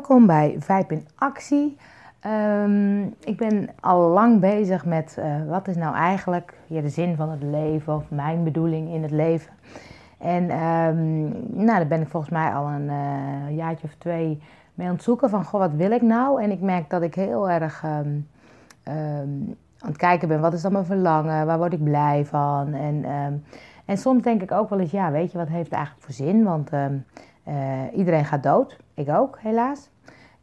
welkom bij Vijp in Actie. Ehm, ik ben al lang bezig met uh, wat is nou eigenlijk de zin van het leven of mijn bedoeling in het leven. En um, nou, daar ben ik volgens mij al een uh, jaartje of twee mee aan het zoeken van goh, wat wil ik nou? En ik merk dat ik heel erg um, aan het kijken ben, wat is dan mijn verlangen? Waar word ik blij van? En, en soms denk ik ook wel eens, ja, weet je, wat heeft het eigenlijk voor zin? Want iedereen gaat dood, ik ook helaas.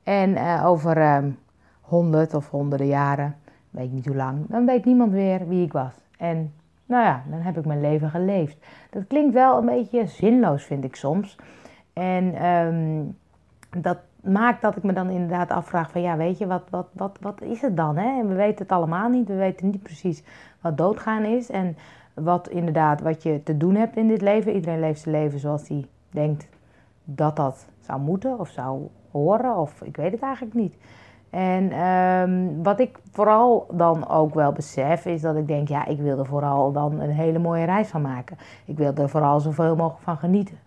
En uh, over um, honderd of honderden jaren, weet ik niet hoe lang, dan weet niemand weer wie ik was. En nou ja, dan heb ik mijn leven geleefd. Dat klinkt wel een beetje zinloos, vind ik soms. En um, dat maakt dat ik me dan inderdaad afvraag van ja, weet je, wat, wat, wat, wat is het dan? Hè? En we weten het allemaal niet. We weten niet precies wat doodgaan is. En wat inderdaad, wat je te doen hebt in dit leven. Iedereen leeft zijn leven zoals hij denkt dat dat zou moeten of zou horen, of ik weet het eigenlijk niet. En um, wat ik vooral dan ook wel besef, is dat ik denk, ja, ik wil er vooral dan een hele mooie reis van maken. Ik wil er vooral zoveel mogelijk van genieten.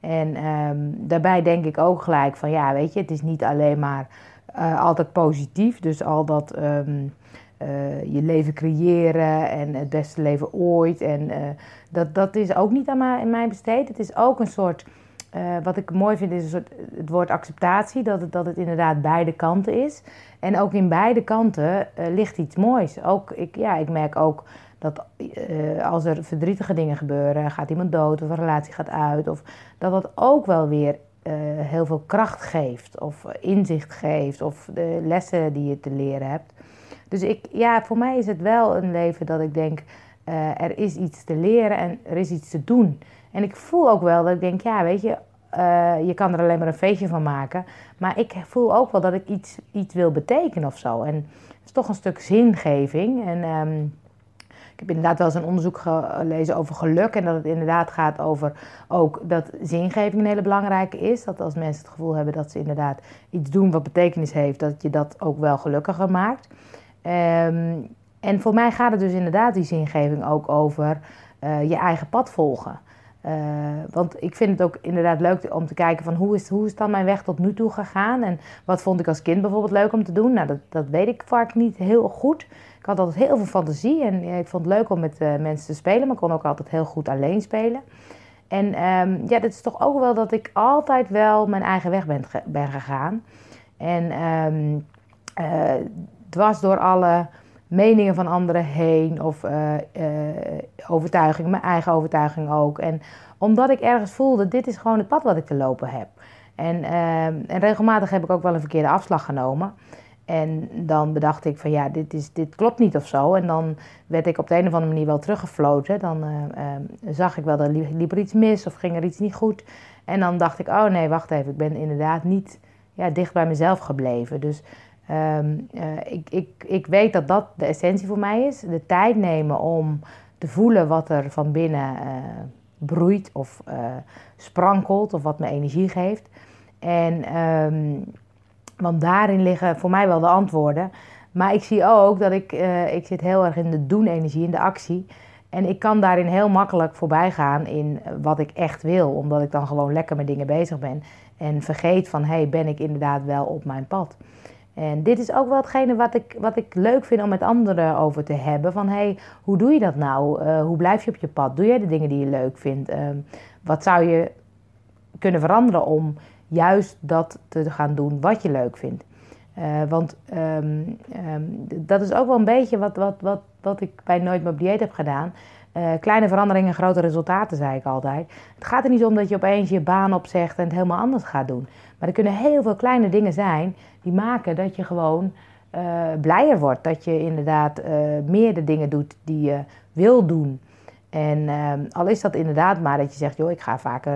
En um, daarbij denk ik ook gelijk van, ja, weet je, het is niet alleen maar uh, altijd positief. Dus al dat um, uh, je leven creëren en het beste leven ooit. En uh, dat, dat is ook niet aan mij besteed. Het is ook een soort uh, wat ik mooi vind is het woord acceptatie, dat het, dat het inderdaad beide kanten is. En ook in beide kanten uh, ligt iets moois. Ook, ik, ja, ik merk ook dat uh, als er verdrietige dingen gebeuren, gaat iemand dood of een relatie gaat uit, of dat dat ook wel weer heel veel kracht geeft, of inzicht geeft, of de lessen die je te leren hebt. Dus ik, ja, voor mij is het wel een leven dat ik denk, er is iets te leren en er is iets te doen. En ik voel ook wel dat ik denk, ja, weet je, uh, je kan er alleen maar een feestje van maken. Maar ik voel ook wel dat ik iets, iets wil betekenen of zo. En het is toch een stuk zingeving. En um, ik heb inderdaad wel eens een onderzoek gelezen over geluk. En dat het inderdaad gaat over ook dat zingeving een hele belangrijke is. Dat als mensen het gevoel hebben dat ze inderdaad iets doen wat betekenis heeft, dat je dat ook wel gelukkiger maakt. Um, en voor mij gaat het dus inderdaad die zingeving ook over uh, je eigen pad volgen. Uh, want ik vind het ook inderdaad leuk om te kijken van hoe is, hoe is dan mijn weg tot nu toe gegaan. En wat vond ik als kind bijvoorbeeld leuk om te doen. Nou, dat, dat weet ik vaak niet heel goed. Ik had altijd heel veel fantasie en ik vond het leuk om met uh, mensen te spelen. Maar kon ook altijd heel goed alleen spelen. En um, ja, dat is toch ook wel dat ik altijd wel mijn eigen weg ben, ben gegaan. En um, uh, dwars door alle meningen van anderen heen of uh, uh, overtuiging, mijn eigen overtuiging ook. En omdat ik ergens voelde, dit is gewoon het pad wat ik te lopen heb. En, uh, en regelmatig heb ik ook wel een verkeerde afslag genomen. En dan bedacht ik van ja, dit, is, dit klopt niet of zo. En dan werd ik op de een of andere manier wel teruggefloten. Dan zag ik wel dat liep er iets mis of ging er iets niet goed. En dan dacht ik, oh nee, wacht even, ik ben inderdaad niet ja, dicht bij mezelf gebleven. Dus Um, uh, ik, ik, ik weet dat dat de essentie voor mij is. De tijd nemen om te voelen wat er van binnen uh, broeit of uh, sprankelt of wat me energie geeft. En um, want daarin liggen voor mij wel de antwoorden. Maar ik zie ook dat ik, ik zit heel erg in de doen-energie, in de actie. En ik kan daarin heel makkelijk voorbij gaan in wat ik echt wil, omdat ik dan gewoon lekker met dingen bezig ben. En vergeet van, hé, hey, ben ik inderdaad wel op mijn pad? En dit is ook wel hetgene wat ik, wat ik leuk vind om met anderen over te hebben. Van hey, hoe doe je dat nou? Uh, hoe blijf je op je pad? Doe jij de dingen die je leuk vindt? Uh, wat zou je kunnen veranderen om juist dat te gaan doen wat je leuk vindt? Uh, want um, um, dat is ook wel een beetje wat, wat, wat, wat ik bij Nooit meer op dieet heb gedaan. Uh, kleine veranderingen, grote resultaten, zei ik altijd. Het gaat er niet om dat je opeens je baan opzegt en het helemaal anders gaat doen. Maar er kunnen heel veel kleine dingen zijn die maken dat je gewoon uh, blijer wordt. Dat je inderdaad uh, meer de dingen doet die je wil doen. En al is dat inderdaad maar dat je zegt, joh, ik ga vaker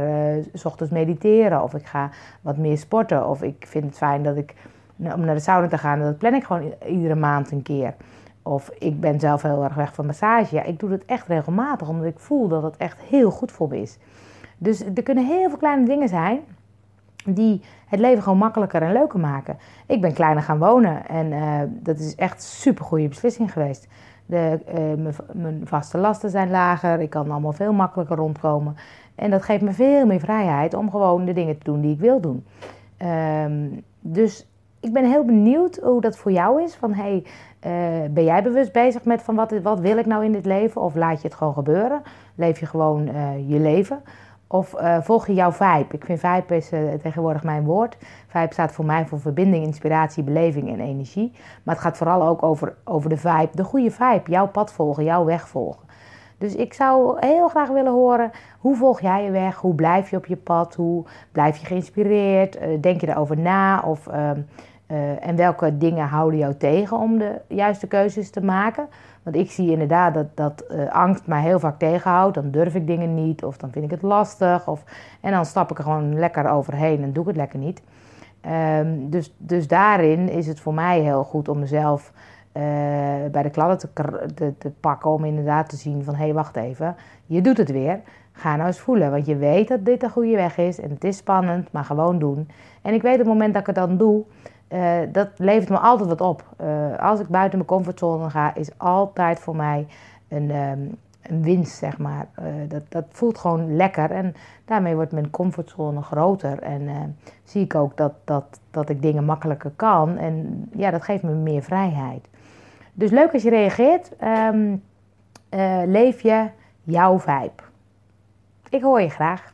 s ochtends mediteren of ik ga wat meer sporten. Of ik vind het fijn dat ik, om naar de sauna te gaan, dat plan ik gewoon iedere maand een keer. Of ik ben zelf heel erg weg van massage. Ja, ik doe dat echt regelmatig, omdat ik voel dat het echt heel goed voor me is. Dus er kunnen heel veel kleine dingen zijn die het leven gewoon makkelijker en leuker maken. Ik ben kleiner gaan wonen en uh, dat is echt een super goede beslissing geweest. De, uh, mijn vaste lasten zijn lager, ik kan allemaal veel makkelijker rondkomen. En dat geeft me veel meer vrijheid om gewoon de dingen te doen die ik wil doen. Ehm, dus ik ben heel benieuwd hoe dat voor jou is. Van hey, eh, ben jij bewust bezig met van wat, wat wil ik nou in dit leven? Of laat je het gewoon gebeuren? Leef je gewoon uh, je leven? Of uh, volg je jouw vibe? Ik vind vibe is tegenwoordig mijn woord. Vibe staat voor mij voor verbinding, inspiratie, beleving en energie. Maar het gaat vooral ook over, over de vibe, de goede vibe. Jouw pad volgen, jouw weg volgen. Dus ik zou heel graag willen horen, hoe volg jij je weg? Hoe blijf je op je pad? Hoe blijf je geïnspireerd? denk je erover na? Of ehm, uh, en welke dingen houden jou tegen om de juiste keuzes te maken? Want ik zie inderdaad dat, dat uh, angst mij heel vaak tegenhoudt. Dan durf ik dingen niet of dan vind ik het lastig. Of, en dan stap ik er gewoon lekker overheen en doe ik het lekker niet. Um, dus, dus daarin is het voor mij heel goed om mezelf uh, bij de kladden te, te, te, pakken. Om inderdaad te zien van, hé, hey, wacht even, je doet het weer. Ga nou eens voelen, want je weet dat dit de goede weg is. En het is spannend, maar gewoon doen. En ik weet op het moment dat ik het dan doe, uh, dat levert me altijd wat op. Uh, als ik buiten mijn comfortzone ga, is altijd voor mij een, um, een winst, zeg maar. Uh, dat, dat voelt gewoon lekker en daarmee wordt mijn comfortzone groter. En zie ik ook dat, dat, dat ik dingen makkelijker kan. En ja, dat geeft me meer vrijheid. Dus leuk als je reageert. Um, leef je jouw vibe. Ik hoor je graag.